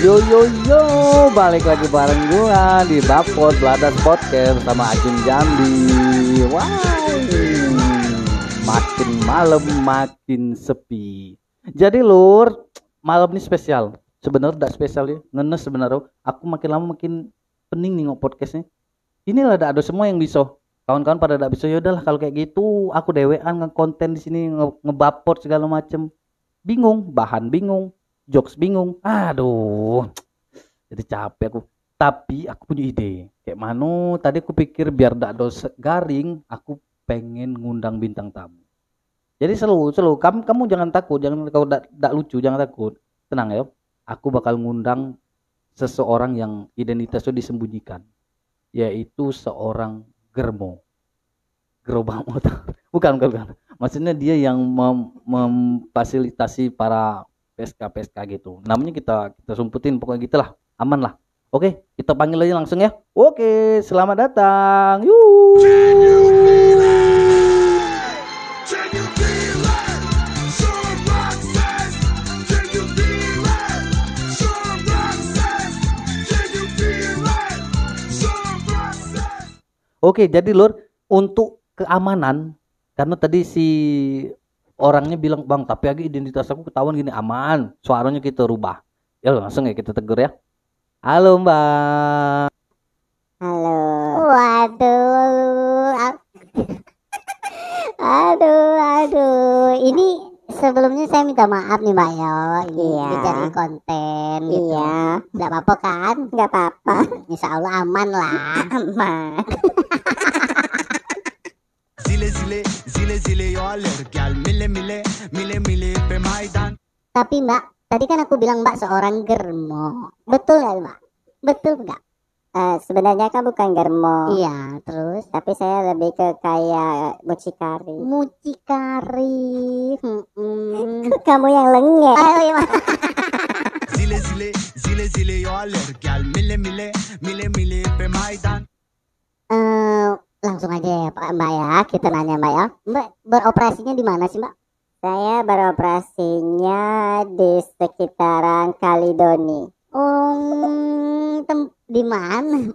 Yo yo yo, balik lagi bareng gua di Bapot Bladas Podcast sama Ajun Jambi. Wow, makin malam makin sepi. Jadi lur, malam ini spesial. Sebenarnya tidak spesial ya, ngenes sebenarnya. Aku makin lama makin pening nih podcastnya. Inilah ada ada semua yang bisa. Kawan-kawan pada tidak bisa ya kalau kayak gitu aku dewean ngekonten di sini nge ngebapot segala macem. Bingung, bahan bingung, jokes bingung. Aduh. Jadi capek aku. Tapi aku punya ide. Kayak mana tadi aku pikir biar tidak ada garing, aku pengen ngundang bintang tamu. Jadi selalu, selalu kamu kamu jangan takut, jangan kau tidak lucu, jangan takut. Tenang ya. Aku bakal ngundang seseorang yang identitasnya disembunyikan, yaitu seorang germo. Gerobak motor. Bukan, bukan, bukan. Maksudnya dia yang mem memfasilitasi para PSK-PSK gitu. Namanya kita kita sumputin pokoknya gitulah. Aman lah. Oke, kita panggil aja langsung ya. Oke, selamat datang. Yuk. Oke, jadi Lur, untuk keamanan karena tadi si orangnya bilang, "Bang, tapi lagi identitas aku ketahuan gini aman." Suaranya kita rubah. Ya langsung ya kita tegur ya. Halo, Mbak. Halo. Waduh. aduh, aduh. Ini sebelumnya saya minta maaf nih Mbak Yo. Iya. Mencari konten gitu. Iya. Gak apa-apa kan? Gak apa-apa. Insya Allah aman lah. aman. Zile zile zile zile yo alır gel mile mile mile mile pe maydan Tapi Mbak, tadi kan aku bilang Mbak seorang germo. Betul nggak Mbak? Betul nggak? Eh, sebenarnya kan bukan germo, Iya, terus tapi saya lebih ke kayak mucikari. mucikari. Hmm. Kamu yang lengek. Ayo, iya, zile zile zile zile yo alır gel mile mile mile mile pe maydan Eh, langsung aja ya Pak Mbak ya, kita nanya Mbak ya. Mbak beroperasinya di mana sih Mbak? Saya beroperasinya di sekitaran Kalidoni. Oh, tem- di mana?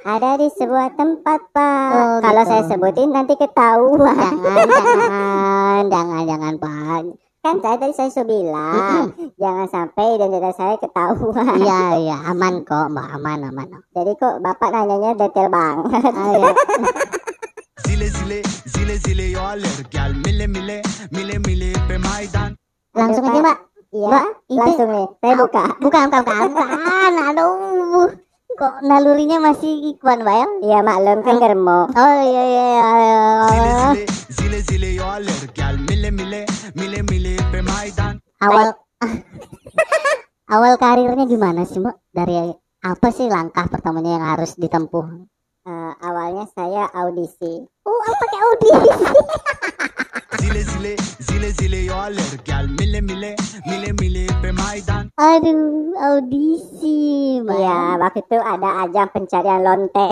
Ada di sebuah tempat, Pak. Oh, Kalau gitu. saya sebutin nanti ketahuan. jangan, jangan, jangan, jangan Pak. Kan saya tadi saya sudah bilang, jangan sampai identitas saya ketahuan. Iya, iya, aman kok Mbak, aman, aman. Jadi kok Bapak nanyanya detail banget. Ah, iya. zile zile zile zile yo alır gel mile mile mile mile pe maydan Langsung aja Mbak. Iya, Mbak, langsung nih. Saya buka. bukan, bukan, bukan, bukan. Aduh, kok nalurinya masih kuat Mbak ya? Iya, maklum kan germo. Oh iya, iya, iya. zile zile zile zile gel mile mile mile mile awal awal karirnya gimana sih mbak dari apa sih langkah pertamanya yang harus ditempuh Eh, awalnya saya audisi. oh apa kayak audisi zile zile zile zile yo alır gel mile mile mile mile pe maydan aduh audisi mbak Iya, waktu itu ada ajang pencarian lonte.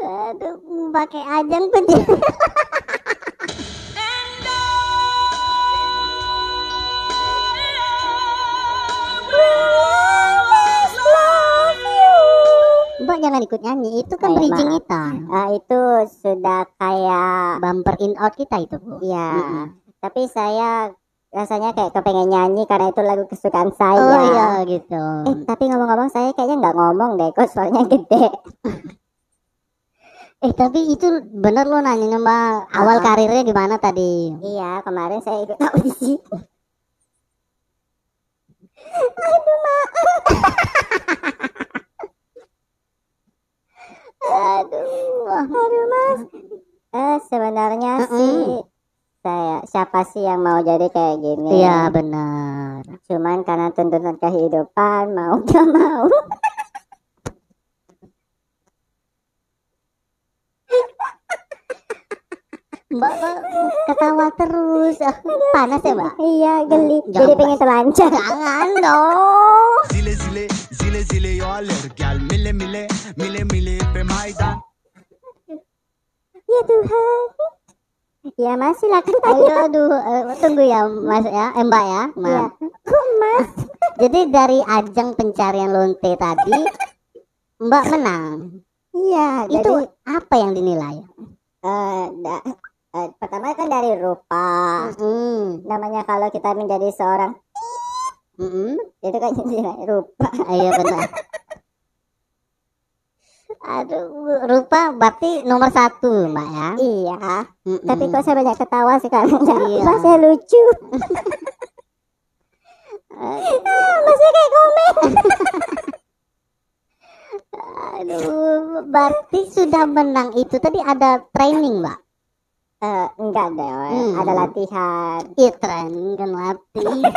aduh pakai ajang penjara Mbak jangan ikut nyanyi, itu kan Baik, bridging kita, Eh, itu sudah kayak bumper in out kita itu bu. ya. Mm-mm. Tapi saya rasanya kayak kepengen nyanyi karena itu lagu kesukaan saya. Oh iya gitu. Eh, tapi ngomong-ngomong saya kayaknya nggak ngomong deh, kok suaranya gede. Eh tapi itu bener lo nanya mbak awal Apa? karirnya gimana tadi? iya, kemarin saya ikut audisi. Aduh, Aduh, Mas. Eh, sebenarnya Mm-mm. sih saya siapa sih yang mau jadi kayak gini? iya benar. Cuman karena tuntutan kehidupan mau gak mau. Mbak Mbak, ketawa terus, Ah, panas ya mbak? iya, geli. Jangan, Jadi pengen telanjang. Jangan dong. zile zile zile zile yo gel mile mile mile mile pe maydan Ya Tuhan. Ya Mas silakan tanya. Ayo, aduh, eh, tunggu ya mas ya, eh, mbak ya, Iya. maaf. Kok mas jadi dari ajang pencarian lonte tadi mbak menang iya itu jadi apa yang dinilai eh, da- eh, pertama kan dari rupa. Hmm, namanya kalau kita menjadi seorang mm-mm. itu kan rupa. Iya benar. Aduh rupa berarti nomor satu mbak ya? Iya. Mm-mm. tapi kok saya banyak ketawa sekarang Iya. masih lucu? Masih kayak komen. Aduh berarti sudah menang itu. Tadi ada training mbak Eh, enggak deh Hmm. ada latihan. Iya training kan latihan.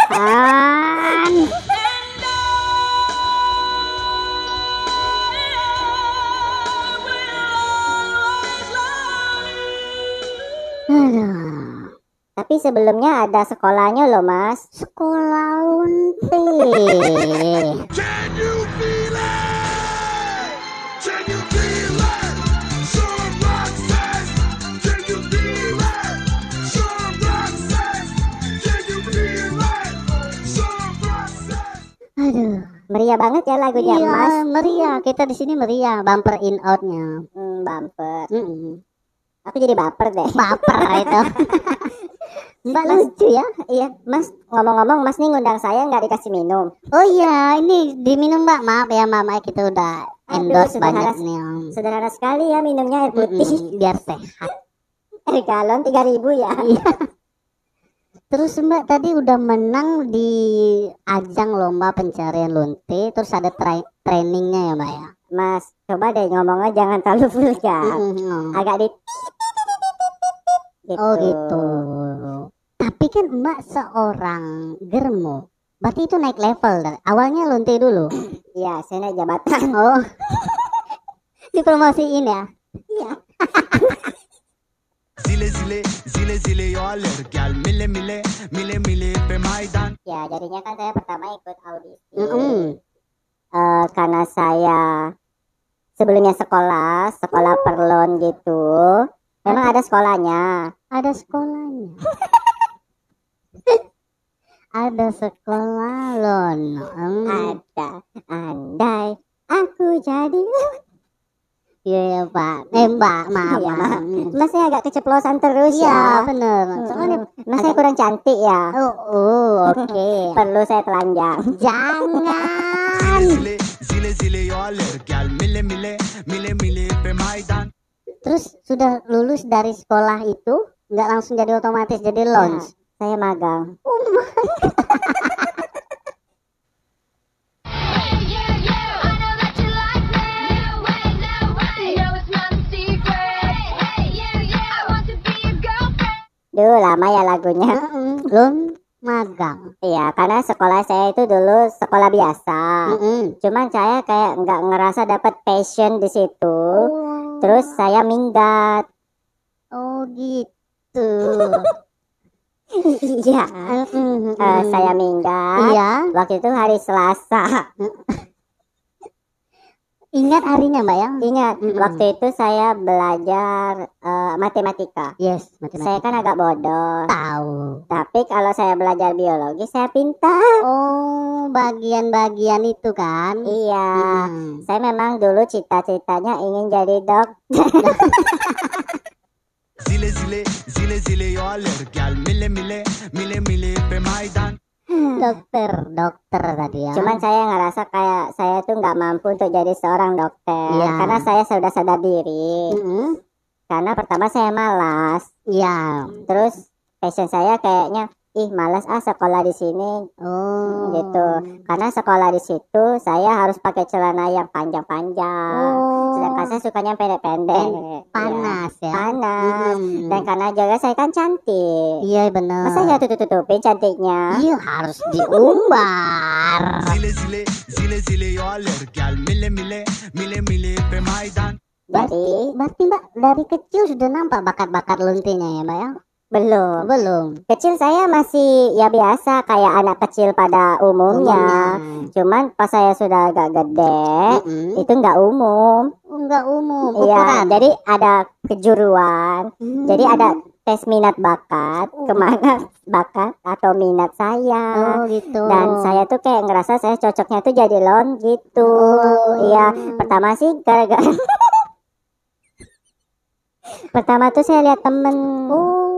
Aduh, tapi sebelumnya ada sekolahnya loh mas. Sekolah unti. Can you feel it? Meriah banget ya lagunya iya mas meriah. Kita di sini meriah, bumper in outnya. hmm, bumper Mm-mm. aku jadi baper deh Baper itu. Mbak lucu ya. iya mas ngomong-ngomong mas nih ngundang saya nggak dikasih minum Oh iya, ini diminum mbak. Maaf ya mama kita udah Aduh, endorse sederhana- banyak nih. Om. sederhana sekali ya minumnya air putih Mm-mm, biar sehat. air galon 3000 ya Iya. Terus Mbak tadi udah menang di ajang lomba pencarian lonte, terus ada tra- trainingnya ya Mbak ya. mas coba deh ngomongnya jangan terlalu vulgar Mm-mm. agak di gitu. Oh gitu. Tapi kan Mbak seorang germo, berarti itu naik level. Awalnya lonte dulu. iya saya naik jabatan Oh, dipromosiin ya. Zile zile, zile zile Gel mile mile, mile mile pe maydan ya jadinya kan saya pertama ikut audisi Mm-mm. Eh, karena saya sebelumnya sekolah sekolah perlon gitu memang ada sekolahnya Ada sekolahnya. ada sekolah lon. Hmm. ada andai aku jadi Iya ya Pak. Eh Mbak, maaf. Iya, maaf. mas saya agak keceplosan terus Iya ya bener. Soalnya mas saya kurang cantik ya oh, oh oke. perlu saya telanjang Jangan. Zile zile zile yoller Gel mile mile, mile mile pe maydan Terus sudah lulus dari sekolah itu nggak langsung jadi otomatis jadi launch. saya magang Yeah, dulu lama ya lagunya. Lon magang. Iya, karena sekolah saya itu dulu sekolah biasa. Mm-mm. Cuman saya kayak nggak ngerasa dapat passion di situ. Oh. Terus saya minggat. Oh gitu. Iya. Mm-mm. Eh, saya minggat. Iya. Waktu itu hari Selasa. Ingat harinya Mbak ya? Ingat, Mm-mm. waktu itu saya belajar eh, matematika. Yes, Saya matematika. kan agak bodoh. tahu. Tapi kalau saya belajar biologi, saya pintar. Oh, bagian-bagian itu kan? Iya. Mm. Saya memang dulu cita-citanya ingin jadi dokter. Zile zile, zile zile yoller Gel mile mile, mile mile pe maydan Dokter, dokter tadi ya. Cuman saya ngerasa kayak saya tuh nggak mampu untuk jadi seorang dokter Iya. karena saya sudah sadar diri. Mm-mm. Karena pertama saya malas, Iya. terus passion saya kayaknya ih malas ah sekolah di sini Oh. gitu. Karena sekolah di situ saya harus pakai celana yang panjang-panjang. Oh. Sedangkan saya sukanya pendek-pendek. Ya, Panas ya. Panas. Mm-mm. Dan karena juga saya kan cantik. Iya benar. Masa saya tutup-tutupin cantiknya? Iya harus diumbar. Zile zile, zile zile yoller Gel mile mile, mile mile pe maydan Jadi Berarti mbak dari kecil sudah nampak bakat-bakat luntinya ya mbak ya? Belum. Belum. Kecil saya masih ya biasa kayak anak kecil pada umumnya. Cuman pas saya sudah agak gede, Mm-mm. itu nggak umum. Enggak umum. Iya, jadi ada kejuruan. Hmm. Jadi ada tes minat bakat, ke mana bakat atau minat saya. Oh gitu. Dan saya tuh kayak ngerasa saya cocoknya tuh jadi lon gitu. Oh. Iya, pertama sih gara-gara Pertama tuh saya lihat temen Oh.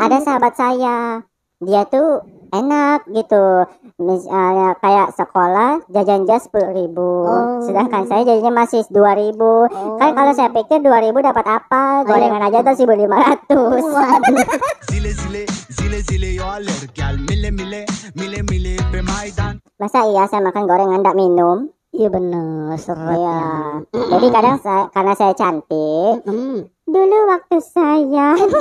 Ada sahabat saya. Dia tuh enak gitu. Misalnya kayak sekolah jajan jas sepuluh ribu. Oh. sedangkan saya jajannya masih dua ribu. Kan kalau saya pikir dua ribu dapat apa? Gorengan aja tuh seribu lima ratus. Zile zile zile zile yollar gel mile mile mile mile pe maidan. Masa iya saya makan gorengan ndak minum? Iya bener seret ya. jadi kadang saya karena saya cantik Hmm. Dulu waktu saya sedikit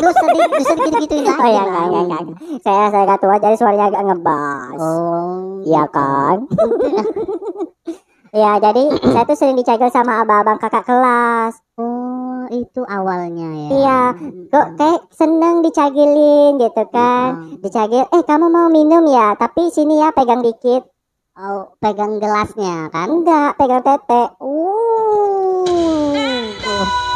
terus sedikit gituin lagi. oh ya enggak enggak enggak saya saya gak tua jadi suaranya agak ngebas Oh. Iya kan? ya jadi saya tuh sering dicagil sama abang-abang kakak kelas. Oh, itu awalnya ya. Iya, kok kayak seneng dicagilin gitu kan? Dicagil, eh kamu mau minum ya? Tapi sini ya pegang dikit. Oh, pegang gelasnya kan? Enggak, pegang tete. Uh. Oh.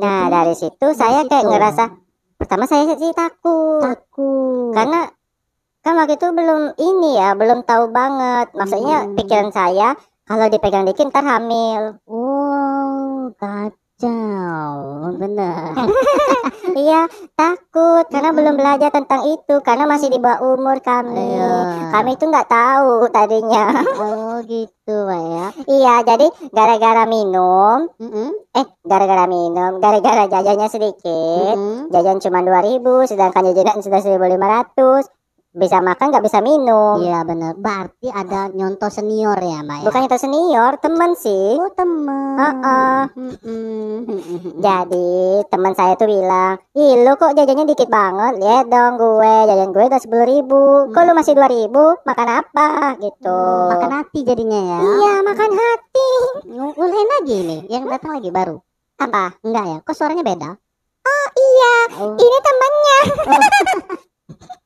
Nah dari situ saya kayak ngerasa pertama saya sih takut Takut. karena kan waktu itu belum ini ya belum tahu banget maksudnya Hmm. pikiran saya kalau dipegang dikit ntar hamil Oh, kacau. Bener. Iya, takut karena belum belajar tentang itu karena masih di bawah umur kami. Iya. Kami itu nggak tahu tadinya. Oh, gitu, Pak ya. iya, jadi gara-gara minum, Mm-mm. eh gara-gara minum, gara-gara jajannya sedikit, Mm-mm. jajan cuma 2000 sedangkan jajanan sudah 1500. Bisa makan nggak bisa minum. Iya, bener. Berarti ada nyontoh senior ya, Mbak ya? Bukan itu senior, teman sih. Oh, teman. Heeh. Mm-mm. Jadi teman saya tuh bilang, ih lu kok jajannya dikit banget, lihat dong gue, jajan gue udah sepuluh ribu, kok lu masih dua ribu, makan apa gitu. Makan hati jadinya ya. Iya makan hati. Ngulain lagi nih, yang datang lagi baru. Apa? Enggak ya? Kok suaranya beda? Oh iya, Oh. ini temannya.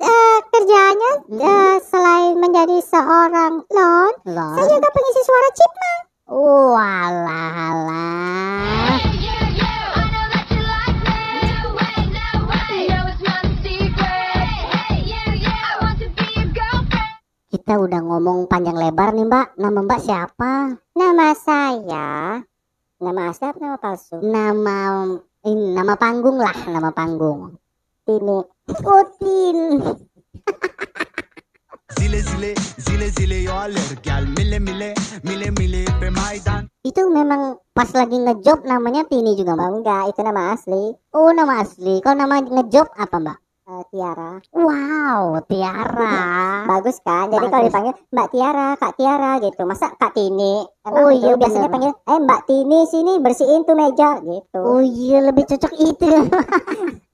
eh, kerjanya eh, selain menjadi seorang lon, Loh. saya juga pengisi suara chipmunk. Oh, alah, alah. Hey, you, you, I know that you like me. No way, no way. You know it's not a secret. Hey, you, you, I want to be your girlfriend. Kita udah ngomong panjang lebar nih, Mbak. Nama Mbak siapa? Nama saya, nama asli nama palsu? Nama ini nama panggung lah, nama panggung. Tini. Zile zile zile zile yollar gel mile mile mile mile pe maidan Itu memang pas lagi ngejob namanya Tini juga, Mbak. Enggak, itu nama asli. Oh, nama asli. Kalau nama ngejob apa, Mbak? Eh, Tiara. Wow, Tiara. Bagus kan? Jadi kalau dipanggil Mbak Tiara, Kak Tiara gitu. Masa Kak Tini? Emang Oh, iya, biasanya bener. panggil, eh Mbak Tini sini bersihin tuh meja gitu. Oh iya, lebih cocok itu.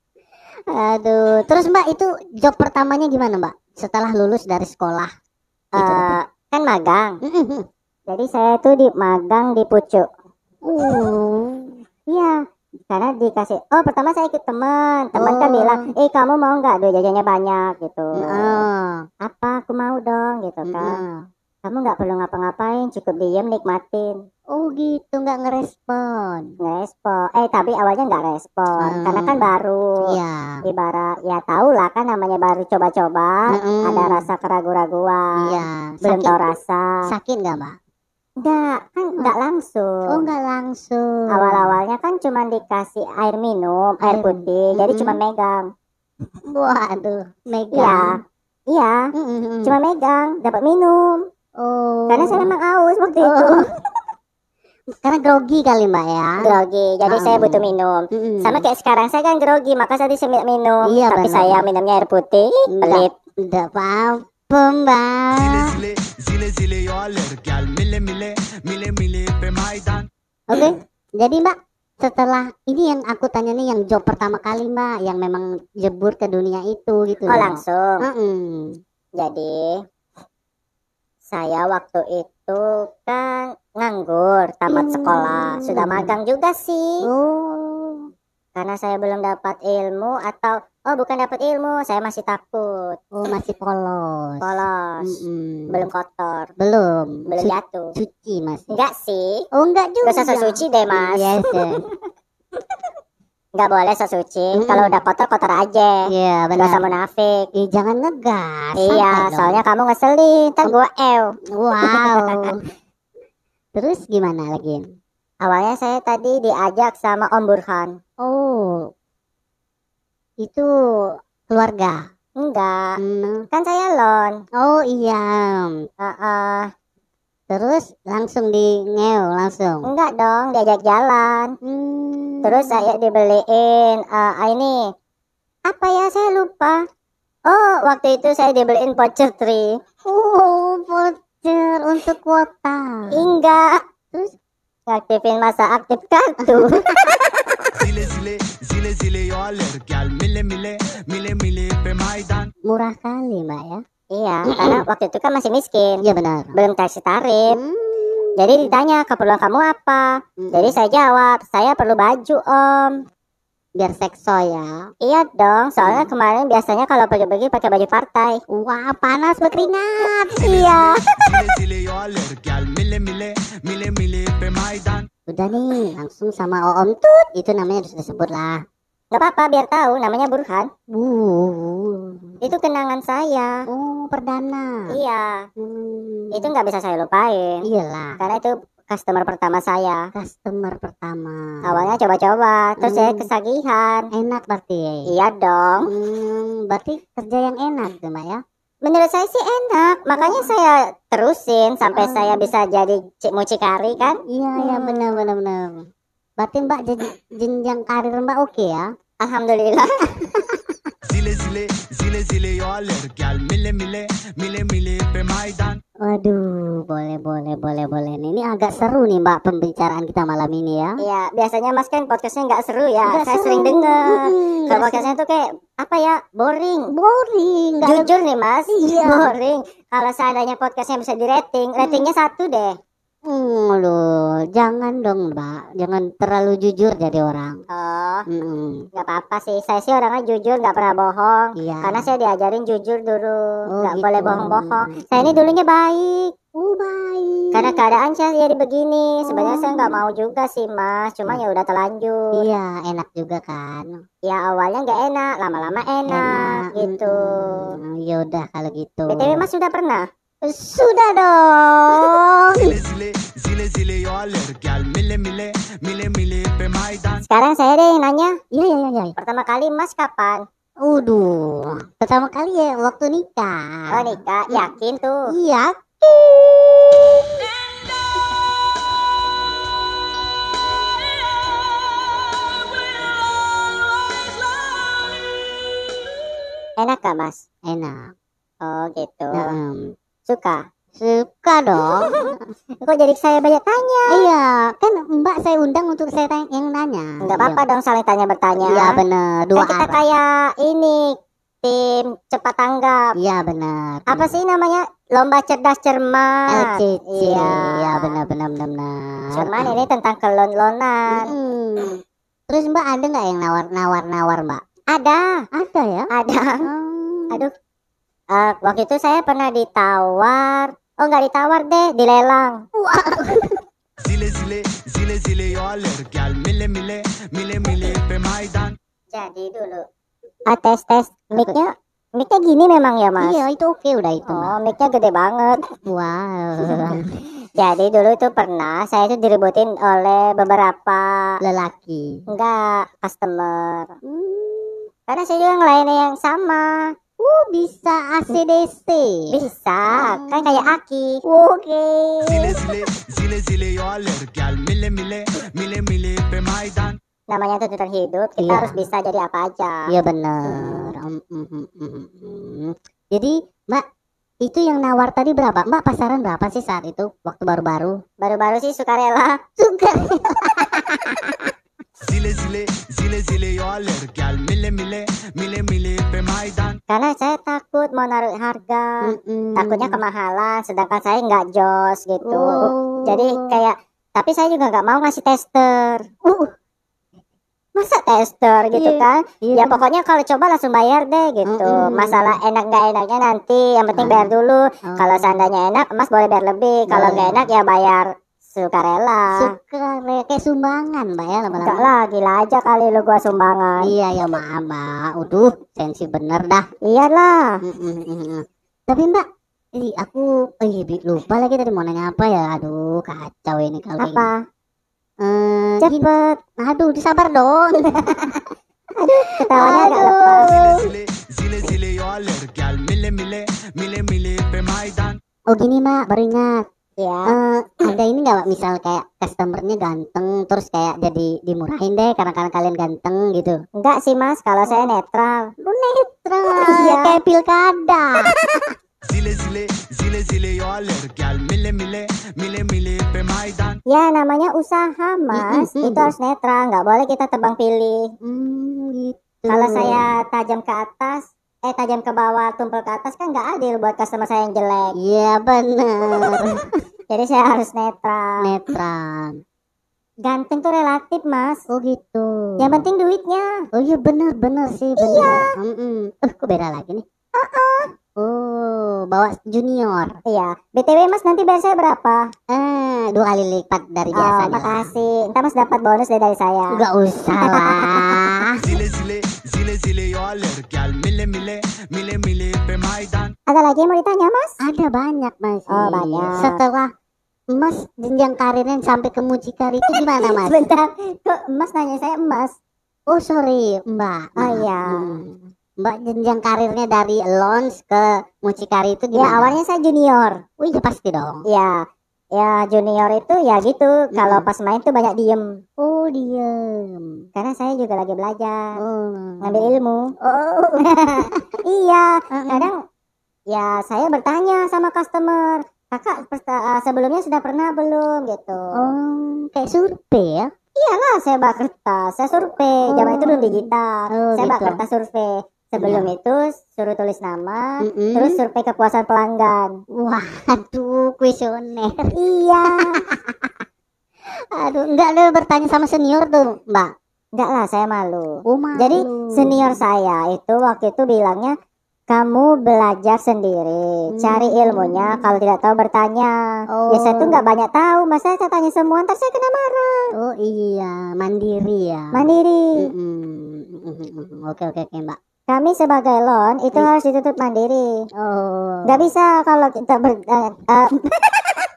Aduh, terus Mbak itu job pertamanya gimana, Mbak? Setelah lulus dari sekolah. Gitu. Eh, kan magang. Mm-mm. Jadi saya tuh di magang di Pucuk. Uh. Iya, karena dikasih. Oh, pertama saya ikut teman. Teman kan Oh. bilang, "Eh, kamu mau nggak duit jajannya banyak?" gitu. Ah. Apa? Aku mau dong, gitu kan. Mm-mm. Kamu nggak perlu ngapa-ngapain, cukup diem nikmatin. Oh gitu, nggak ngerespon. Ngerespon. Eh, tapi awalnya nggak respon, Hmm. karena kan baru. Iya. Ibarat ya tahu lah kan namanya baru coba-coba, Mm-mm. ada rasa keraguan-raguan. Iya. Belum Sakit, tahu rasa. sakit nggak, Mbak? Enggak, kan nggak langsung. Oh, nggak langsung. Awal-awalnya kan cuma dikasih air minum, air Air. putih, jadi Mm-mm. cuma megang. Waduh, Iya, megang. iya, Mm-mm. cuma megang, dapat minum. Oh. Karena saya memang haus waktu itu. Oh. Karena grogi kali, Mbak ya. Grogi, jadi Ah. saya butuh minum. Mm-mm. Sama kayak sekarang saya kan grogi, maka saya bisa minum. Iya, Tapi benar. saya minumnya air putih, pelit. Nggak apa-apa, Mbak. Oke, jadi Mbak, setelah ini yang aku tanya nih yang job pertama kali Mbak, yang memang jebur ke dunia itu gitu. Oh langsung. Mm-mm. Jadi Saya waktu itu kan nganggur tamat Hmm. sekolah, sudah magang juga sih. Oh, Karena saya belum dapat ilmu atau oh bukan dapat ilmu, saya masih takut. oh masih polos. Polos. Mm-mm. Belum kotor, belum. belum Su- jatuh. suci masih. Enggak sih. Oh enggak juga. Gak usah suci deh mas Yes. yes. Nggak boleh sesuci Mm. Kalau udah kotor kotor aja Iya usah benar. munafik Eh, jangan ngegas. Iya dong. soalnya kamu ngeselin Ntar gue ew Wow. Terus gimana lagi? Awalnya saya tadi diajak sama Om Burhan Oh, itu keluarga. Enggak Hmm. Kan saya lon Oh iya. Heeh. Terus langsung di ngeo langsung. Enggak dong diajak jalan Hmm. Terus saya dibeliin eh, ini Apa ya saya lupa Oh waktu itu saya dibeliin voucher tree Oh, voucher untuk kuota. Enggak Terus Ngaktifin masa aktif kartu Zile zile zile zile yo alır gel mile mile mile mile pe maydan Murah kali, Mbak ya. Iya karena waktu itu kan masih miskin Iya benar. Belum kasih tarif Hmm. Jadi ditanya keperluan kamu apa Hmm. Jadi saya jawab Saya perlu baju om biar sekso ya. Iya dong Soalnya kemarin biasanya kalau pergi-pergi pakai baju partai Wah, panas berkeringat. Iya Udah nih, langsung sama Om Tut. Itu namanya sudah disebut lah. Gak apa-apa biar tahu namanya Burhan Uh. Itu kenangan saya Oh, perdana. Iya Hmm. Itu nggak bisa saya lupain iyalah Karena itu customer pertama saya customer pertama. Awalnya coba-coba Terus saya Hmm. kesagihan enak berarti. Iya dong Hmm, berarti kerja yang enak tuh, Mbak ya. Menurut saya sih enak Makanya saya terusin Sampai Hmm. saya bisa jadi cik mucikari kan Iya, iya Hmm. benar benar benar. Berarti Mbak jadi jenjang karir Mbak oke ya? Alhamdulillah. Zile zile zile zile yo gel mile mile mile mile pe maydan Waduh, boleh boleh boleh boleh. Ini agak seru nih Mbak pembicaraan kita malam ini ya. Iya biasanya mas kan podcastnya nggak seru ya. Nggak Saya seru. sering denger. Mm-mm, Kalau podcastnya tuh kayak Apa ya Boring. Boring, ada Jujur nih mas. Iya. Boring. Kalau seandainya podcastnya bisa di rating Ratingnya satu deh Hmm, loh, jangan dong Mbak, jangan terlalu jujur jadi orang. Oh. Hmm, nggak apa-apa sih. Saya sih orangnya jujur nggak pernah bohong. Iya. Karena saya diajarin jujur dulu. Oh, nggak gitu. boleh bohong-bohong. Saya ini dulunya baik. Oh baik. Karena keadaan saya jadi begini. Sebenarnya saya nggak mau juga sih mas. Cuma ya udah terlanjur. Iya, enak juga kan. Ya awalnya nggak enak Lama-lama enak, gitu. Hmm, ya udah kalau gitu. BTW mas sudah pernah? Sudah dong. Sekarang saya deh yang nanya Iya, iya, iya, iya. Pertama kali mas kapan? Uduh, pertama kali ya waktu nikah. Oh nikah, yakin tuh Iya. Enak gak mas? Enak. Oh gitu Nah, Suka? suka dong. Kok jadi saya banyak tanya? iya, kan Mbak saya undang untuk saya tanya, yang nanya. Nggak apa-apa dong saling tanya bertanya Iya benar, Kan dua kita arah. kayak ini Tim cepat tanggap Iya benar. Apa sih namanya? Lomba cerdas cermat LCC. Iya Iya benar benar benar benar. Cuman ini tentang kelon-lonan Hmm. Terus Mbak ada nggak yang nawar-nawar nawar Mbak? Ada Ada ya. Ada Hmm. Aduh Eh, Waktu itu saya pernah ditawar Oh nggak ditawar deh Dilelang Zile zile zile zile yo alır gel mile mile mile mile pe maydan Jadi dulu ah, Tes tes Mic-nya Mic-nya gini memang ya mas? Iya itu oke udah itu. Oh mic-nya gede banget Wow. Jadi dulu itu pernah Saya itu diributin oleh beberapa Lelaki. Enggak Customer Hmm. Karena saya juga ngelayanin yang sama Uh, bisa ACDC. Bisa Kan kayak Aki Oke. Zile zile zile zile yo alır gel mile mile mile mile pe maydan Namanya tuntutan hidup Kita Iya. harus bisa jadi apa aja Iya benar. Mm, mm, mm, mm, mm. Jadi Mbak itu yang nawar tadi berapa? Mbak pasaran berapa sih saat itu waktu baru-baru? Baru-baru sih sukarela Suka. Zile zile zile zile yo aler gal mile mile mile mile pe maidan Karena saya takut mau naruh harga. Mm-mm. Takutnya kemahalan, sedangkan saya nggak jos gitu. Oh. Jadi kayak, tapi saya juga nggak mau ngasih tester. Uh, masa tester gitu Iya. kan? Iya. Ya pokoknya kalau coba langsung bayar deh gitu. Mm-mm. Masalah enak nggak enaknya nanti, yang penting bayar dulu. Oh. Kalau seandainya enak, Mas boleh bayar lebih. Kalau nggak enak ya bayar sukarela. suka re- kayak sumbangan mbak ya Enggak lama-lama lah, gila aja kali lu gua sumbangan. iya ya maaf mbak udah sensi bener dah Iyalah. Mm-mm-mm. tapi mbak Ih, aku bi- lupa lagi tadi mau nanya apa ya aduh kacau ini kalau Apa? Eh, gini. Cepet. aduh disabar dong Ketawanya agak Aduh. lepas. zile zile zile zile yo aler gal mile mile mile mile pe maidan oh gini mbak baru ingat Ya. Eh, ada ini nggak Mbak? misal kayak customernya ganteng terus kayak jadi dimurahin deh karena karena kalian ganteng gitu Enggak sih mas, kalau saya netral. lu netral Iya. kayak pilkada zile zile zile zile yo aler gal mile mile mile mile pe maidan Ya namanya usaha mas, Mm-mm. itu harus netral, nggak boleh kita tebang pilih. hmm, gitu Kalau saya tajam ke atas, eh tajam ke bawah, tumpul ke atas kan nggak adil buat customer saya yang jelek. iya bener Jadi saya harus netral. netral Ganteng tuh relatif mas. oh gitu Yang penting duitnya. oh iya bener bener sih bener Mm-mm. eh kok beda lagi nih oh bawa junior Iya. BTW mas nanti bayar saya berapa? eh dua kali lipat dari Oh, biasanya makasih. Ntar mas dapat bonus deh dari saya. Enggak usah lah zile zile zile zile yo aler gal mile mile mile mile pe maidan Ada lagi yang mau ditanya mas? Ada banyak masih. Oh, banyak. Setelah Mas jenjang karirnya sampai ke mucikari itu gimana Mas? Sebentar, kok mas nanya saya emas? Oh sorry Mbak. Oh, iya. Hmm. Mbak jenjang karirnya dari launch ke mucikari itu Ya gimana? awalnya saya junior. Oh iya pasti dong. Ya, ya junior itu ya gitu. Kalau pas main tuh banyak diem. Oh diem. Karena saya juga lagi belajar, Oh. ngambil ilmu. Oh, iya. Kadang ya saya bertanya sama customer, kakak eh, sebelumnya sudah pernah belum gitu. Oh kayak survei ya? Iyalah, saya bawa kertas, saya survei. Zaman itu belum digital. Oh, saya gitu. kertas survei. Sebelum itu suruh tulis nama, Mm-mm. terus survei kepuasan pelanggan. Wah, aduh kuesioner. Iya. Aduh, enggak ada bertanya sama senior tuh, Mbak. Enggak lah, saya malu. Oh, malu. Jadi senior saya itu waktu itu bilangnya kamu belajar sendiri, cari ilmunya. Kalau tidak tahu bertanya. Oh. Ya saya tuh nggak banyak tahu, masa saya tanya semua, ntar saya kena marah. Oh iya, mandiri ya. Mandiri. Oke oke oke mbak. Kami sebagai loan itu harus ditutup mandiri. Oh. Nggak bisa kalau kita ber, eh, eh,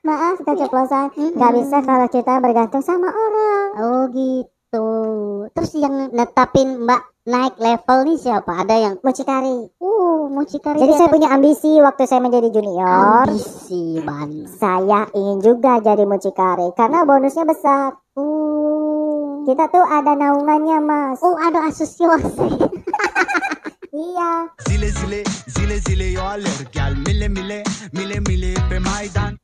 Maaf keceplosan. Nggak bisa kalau kita bergantung sama orang. Oh gitu. Terus yang netapin mbak naik level nih siapa? Ada yang Mucikari. uh mucikari. Jadi di saya punya ambisi waktu saya menjadi junior. ambisi ban. Saya ingin juga jadi mucikari karena bonusnya besar. Kita tuh ada naungannya, Mas. Oh ada asosiasi. Iya. zile zile zile zile yo aler gal mile mile mile mile pe maidan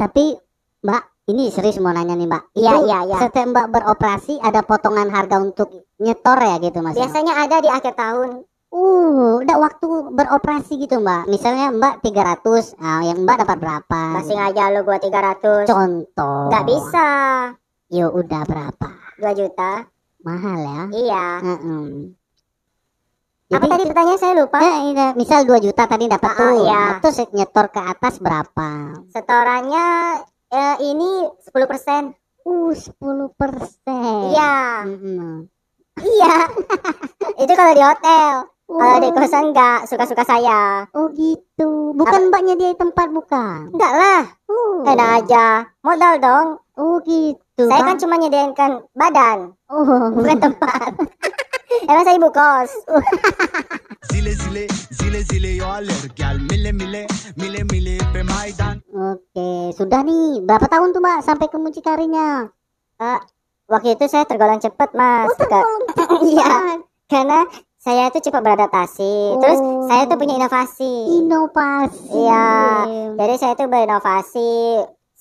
Tapi mbak ini serius mau nanya nih mbak. Iya, iya, iya. Setiap mbak beroperasi ada potongan harga untuk nyetor ya gitu mas? ya? Biasanya ada di akhir tahun. Uh, udah waktu beroperasi gitu mbak. Misalnya mbak 300, ah, yang mbak dapat berapa? Masih aja lu gua 300. Contoh. Nggak bisa. Yo udah berapa? 2 juta. Mahal ya? Iya. Heeh. Apa tadi pertanyaan saya lupa? Ini, misal 2 juta tadi dapat Ah, tuh. iya. Nah, Terus nyetor ke atas berapa? Setorannya eh, ini 10%. Uh, 10 persen. Iya. Iya. Itu kalau di hotel. Kalau di Oh. kosan enggak suka-suka saya. Oh gitu. Bukan mbak nyediain tempat bukan? Enggak lah. Uh. Enak aja. Modal dong. Oh gitu. Saya Bang. kan cuma nyediakan badan, Oh. bukan tempat. Emang saya ibu kos. zile zile zile zile yo aler gal mile mile mile mile pe maidan Oke, sudah nih. Berapa tahun tuh mbak sampai ke mucikarinya? Waktu itu saya tergolong cepet, Mas. Oh, Iya. Karena saya itu cepat beradaptasi. Terus Oh. saya tuh punya inovasi. Inovasi. Iya. Jadi saya tuh berinovasi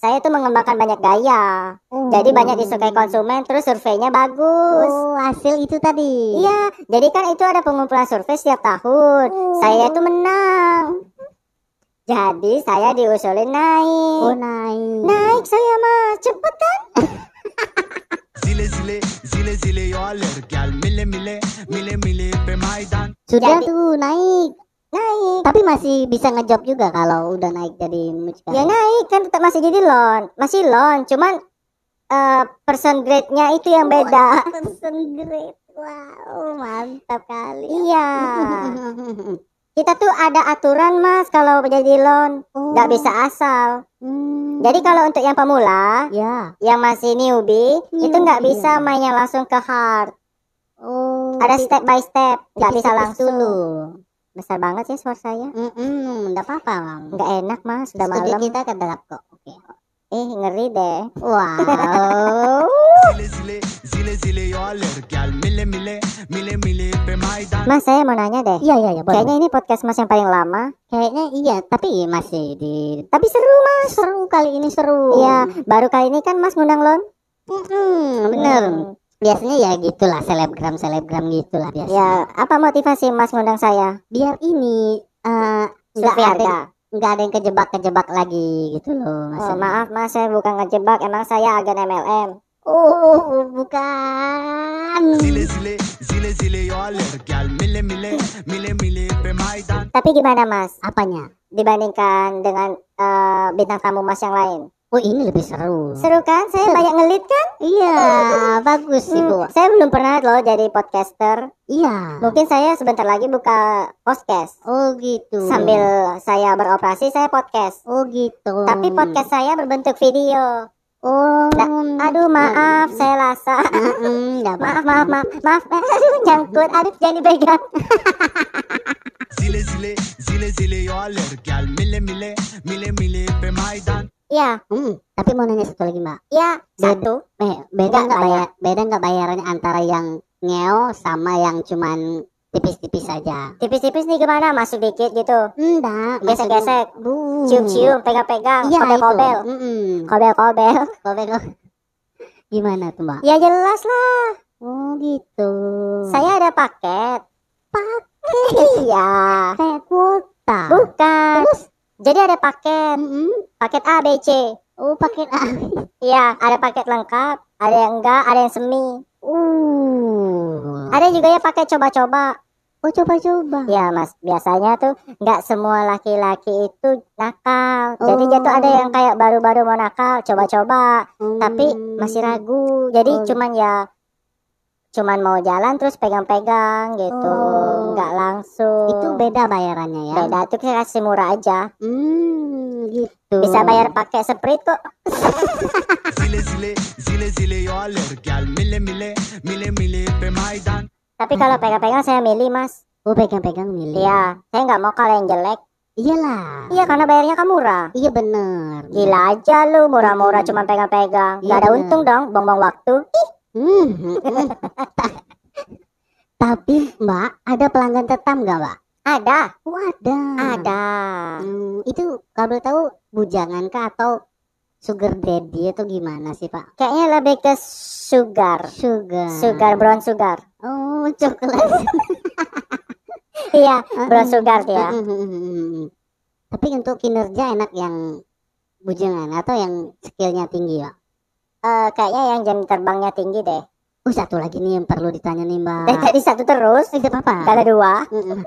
saya tuh mengembangkan banyak gaya. Jadi banyak disukai konsumen, terus surveinya bagus. Oh, hasil itu tadi. Iya, jadi kan itu ada pengumpulan survei setiap tahun. Saya tuh menang. Jadi saya diusulin naik. Oh, naik. Naik saya mah, cepet kan? Zile zile zile zile yo alır gel mile mile mile mile pe Sudah Jadi- tuh naik. Naik. Tapi masih bisa ngejob juga kalau udah naik jadi mucikari. Ya naik kan tetap masih jadi loan, masih loan, cuman eh person grade-nya itu yang beda. Person grade. Wow, mantap kali. Iya. Kita tuh ada aturan mas kalau jadi loan, nggak bisa asal. Hmm. Jadi kalau untuk yang pemula, ya. yang masih newbie, itu nggak Newbie, bisa mainnya langsung ke hard. Oh, Ada step by step, nggak bisa langsung. dulu. Besar banget sih suara saya. Mm-mm, enggak apa-apa, Bang. Nggak enak mas, udah Studio malam. kita kedap kok. Oke. Eh ngeri deh. Wow. Mas saya mau nanya deh. Iya, iya, iya. Kayaknya ini podcast mas yang paling lama. Kayaknya iya, tapi masih di Tapi seru mas. seru kali ini seru. Iya, baru kali ini kan mas ngundang loan. Mm-mm, bener. Biasanya ya gitulah selebgram selebgram gitulah biasa. Ya, apa motivasi mas ngundang saya? Biar ini eh, nggak Survei ada nggak ada yang kejebak kejebak lagi gitu loh. Mas. Oh, maaf mas, saya bukan ngejebak. Emang saya agen MLM. Oh, bukan. Tapi gimana mas? Apanya? Dibandingkan dengan eh, bintang tamu mas yang lain. Oh, ini lebih seru. Seru kan? Saya banyak ngelit kan? Iya, bagus sih, Bu. Hmm, saya belum pernah loh jadi podcaster. Iya. Mungkin saya sebentar lagi buka podcast. Oh, gitu. Sambil saya beroperasi, saya podcast. Oh, gitu. Tapi podcast saya berbentuk video. Oh. Nah, aduh maaf, saya lasa. Nggak apa-apa. maaf, maaf, maaf, maaf. Aduh, nyangkut. Aduh, jangan dipegang. Zile zile zile zile yo alır gel mile mile mile mile pe maydan Ya, Hmm, tapi mau nanya satu lagi, Mbak. ya, satu. Eh, beda Nggak bayar? Beda nggak bayarannya antara yang ngeo sama yang cuman tipis-tipis saja? Tipis-tipis nih gimana? Masuk dikit gitu. Enggak. Gesek-gesek. Cium-cium, pegang-pegang, Iya, kobel-kobel. itu. Mm-mm. Kobel-kobel. Kobel. Gimana tuh, Mbak? Ya jelas lah. Oh, gitu. Saya ada paket. Paket? Iya. kayak kuota. Bukan. Jadi ada paket. Mm-mm. Paket A, B, C. Oh, paket A. Iya, ada paket lengkap. Ada yang enggak, ada yang semi. Uh. Ada juga ya paket coba-coba. Oh, coba-coba. Ya mas, biasanya tuh nggak semua laki-laki itu nakal. Jadi Oh. jatuh ada yang kayak baru-baru mau nakal, coba-coba, tapi Hmm. masih ragu. Jadi Oh. cuman ya, cuman mau jalan terus pegang-pegang gitu, Oh. nggak langsung. Itu beda bayarannya ya? Beda tuh kita kasih murah aja. Hmm, gitu. Bisa bayar pakai sprite kok. Zile zile zile zile yo alır gel mile mile mile mile pe maydan Tapi kalau pegang-pegang saya milih mas. Oh, pegang-pegang milih. Iya, saya nggak mau kalau yang jelek. Iyalah. Iya karena bayarnya kan murah. Iya bener. Gila aja lu murah-murah cuma pegang-pegang. Iya, Gak ada bener. untung dong, bongbong waktu. Hmm. Tapi Mbak, ada pelanggan tetap nggak Mbak? Ada, Oh ada. ada. Hmm, itu kalau tahu bujangan kah atau sugar daddy atau gimana sih Pak? Kayaknya lebih ke sugar. Sugar. Sugar, brown sugar. Oh coklat. Iya, brown sugar dia. Hmm. Tapi untuk kinerja enak yang bujangan atau yang skillnya tinggi Pak? Eh, kayaknya yang jam terbangnya tinggi deh. Oh satu lagi nih yang perlu ditanya nih Mbak. Dari tadi satu terus, Eh, Tidak apa-apa. gak ada dua. Mm-mm.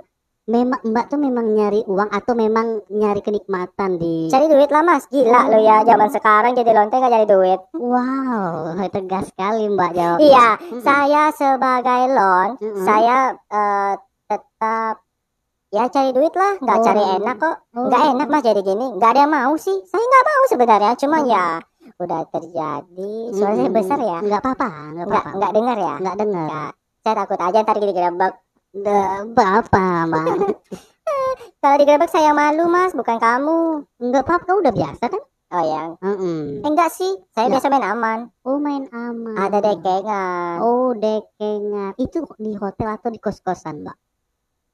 Memang Mbak tuh memang nyari uang atau memang nyari kenikmatan di Cari duit lah mas, gila lo ya. Zaman sekarang jadi lonte gak jadi duit. Wow, tegas sekali Mbak jawab. Iya, saya sebagai lon, Mm-mm. saya eh, tetap ya cari duit lah, nggak Oh. cari enak kok. Oh. Nggak enak mas jadi gini, nggak ada yang mau sih. Saya nggak mau sebenarnya, cuma ya udah terjadi. Suaranya Mm-mm. besar ya, Nggak apa-apa, nggak nggak apa-apa. nggak dengar ya. Nggak dengar. Ya, saya takut aja ntar digerebek. Apa, Mbak. Kalau digerebek saya malu mas, bukan kamu. Nggak apa-apa, udah biasa kan? Oh yang, Mm-mm. eh, enggak sih, saya biasa main aman. Oh main aman. Ada dekengan. Oh dekengan. Itu di hotel atau di kos-kosan, Mbak?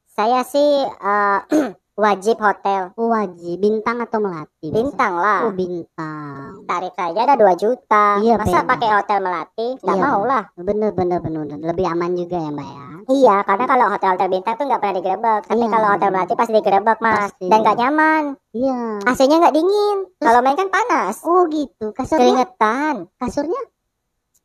Saya sih eh, wajib hotel Wajib bintang atau melati? Bintang lah Oh bintang. tarif saja ada 2 juta Iya, masa pakai hotel melati nggak Iya. mau lah Bener bener bener lebih aman juga ya mbak ya. iya karena kalau hotel hotel bintang tuh nggak pernah digerebek tapi Iya. kalau hotel melati pasti digerebek mas Pasti. dan nggak nyaman Iya. AC-nya nggak dingin kalau main kan panas Oh gitu. Kasurnya keringetan kasurnya?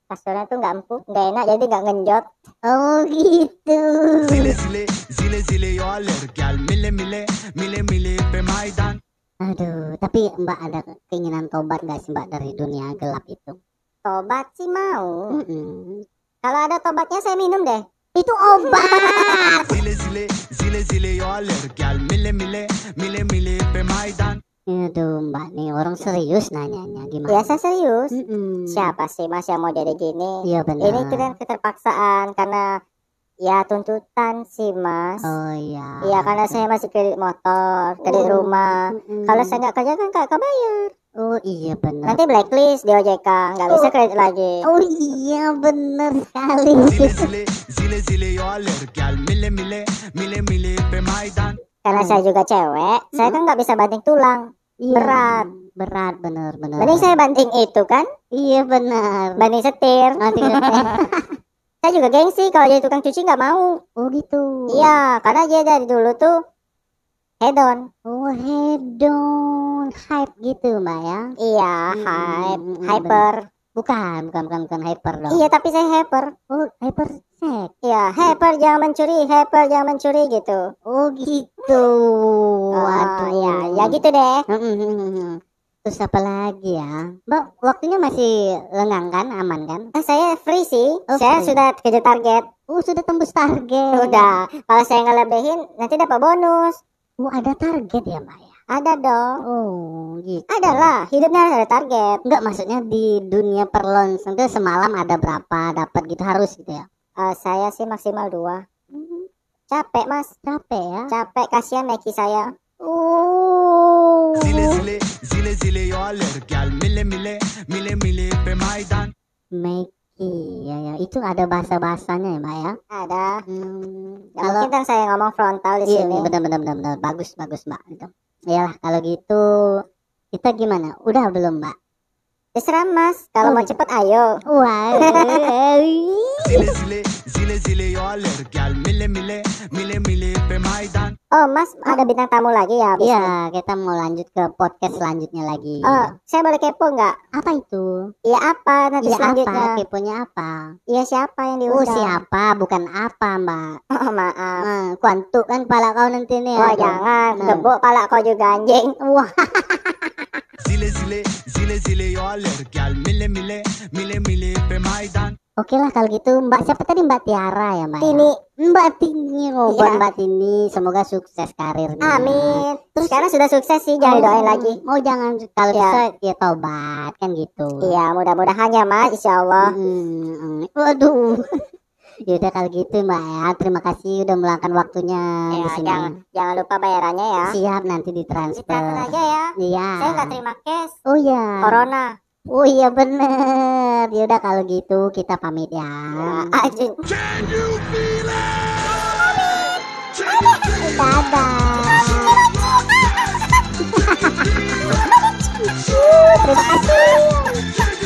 Kasurnya tuh nggak empuk nggak enak jadi nggak ngenjot Oh gitu. Zile zile zile zile yo alergal mile mile mile mile pe maidan Aduh, tapi mbak ada keinginan tobat gak sih mbak dari dunia gelap itu? tobat sih mau Mm-mm. kalau ada tobatnya saya minum deh Itu obat. zile zile zile zile yo alergal mile mile mile mile pe maidan Aduh mbak nih orang serius nanyanya gimana? biasa serius Mm-mm. siapa sih mas yang mau jadi gini Iya benar. ini kan keterpaksaan karena ya tuntutan sih mas Oh iya. Iya karena saya masih kredit motor, kredit Oh. rumah. Mm-mm. Kalau saya nggak kerja kan nggak kebayar. Oh iya benar. Nanti blacklist di OJK, nggak bisa kredit lagi. Oh iya benar sekali. Karena saya juga cewek, saya kan nggak bisa banting tulang. Iya, Berat. Berat benar benar. Mending saya banting itu kan, Iya benar. banting setir. Nanti Saya juga gengsi kalau jadi tukang cuci nggak mau. Oh gitu. Iya, karena dia dari dulu tuh hedon. Oh hedon hype gitu mbak ya? Iya, Hmm, hype, hmm, hmm, hyper. Bukan bukan bukan bukan hyper dong. Iya, tapi saya hyper. Oh hyper sex. Iya, hyper jangan mencuri, hyper jangan mencuri gitu. Oh gitu. Waduh, Waduh. ya, ya gitu deh. Mm-mm. Terus apa lagi ya? Mbak, waktunya masih lengang kan? Aman kan? Ah, saya free sih. Oh, saya sudah kejar target. Oh, sudah tembus target. Udah. Kalau saya ngelebihin nanti dapat bonus. Oh, ada target ya, Mbak ya? Ada dong. Oh, gitu. Ada lah. Hidupnya ada target. Enggak, maksudnya di dunia perlonsen itu semalam ada berapa dapat gitu harus gitu ya? Ah, saya sih maksimal dua. Capek mas. Capek ya? Capek. Kasihan Meki saya. Oh. zile zile zile zile yo alergal mile mile mile mile pe maidan Meki, ya ya. Itu ada bahasa-bahasanya ya, Mbak ya? Ada. Hmm, Gak mungkin kan saya ngomong frontal di Iya, sini. benar benar benar benar. Bagus bagus mbak. Itu. Iyalah kalau gitu kita gimana? Udah belum mbak? Terserah mas. Kalau Oh, mau gitu. cepet ayo. Wah. zile zile zile zile yo alergal mile mile mile mile pe maidan Oh mas, ada bintang tamu lagi ya? Iya kita mau lanjut ke podcast selanjutnya lagi. Oh, saya boleh kepo nggak? Apa itu? Iya apa nanti Iya selanjutnya? apa? Keponya apa? Iya siapa yang Oh diundang? siapa? Bukan apa mbak. Oh, maaf. Ah, kuantuk kan kepala kau nanti nih. Wah Aduh. jangan, Nah. gebuk pala kau juga anjing. Wah. zile zile zile zile yo alergal mile mile mile mile pe maidan Oke lah kalau gitu Mbak siapa tadi Mbak Tiara ya Mbak? ya? Ini, Mbak Tini oh, Iya. Mbak Tini semoga sukses karirnya. amin. Terus sekarang sudah sukses sih, jangan doain lagi. Oh jangan kalau Iya. bisa ya tobat kan gitu. Iya, mudah-mudahan ya mas, insya Allah. Hmm, hmm. Waduh. Yaudah kalau gitu Mbak ya. Terima kasih udah meluangkan waktunya di Ya, sini. jangan, jangan lupa bayarannya ya. Siap nanti ditransfer. Ditransfer aja ya. Iya. Saya nggak terima cash. Oh iya. Corona. Oh iya bener. Yaudah kalau gitu kita pamit ya. It Dadah. Terima kasih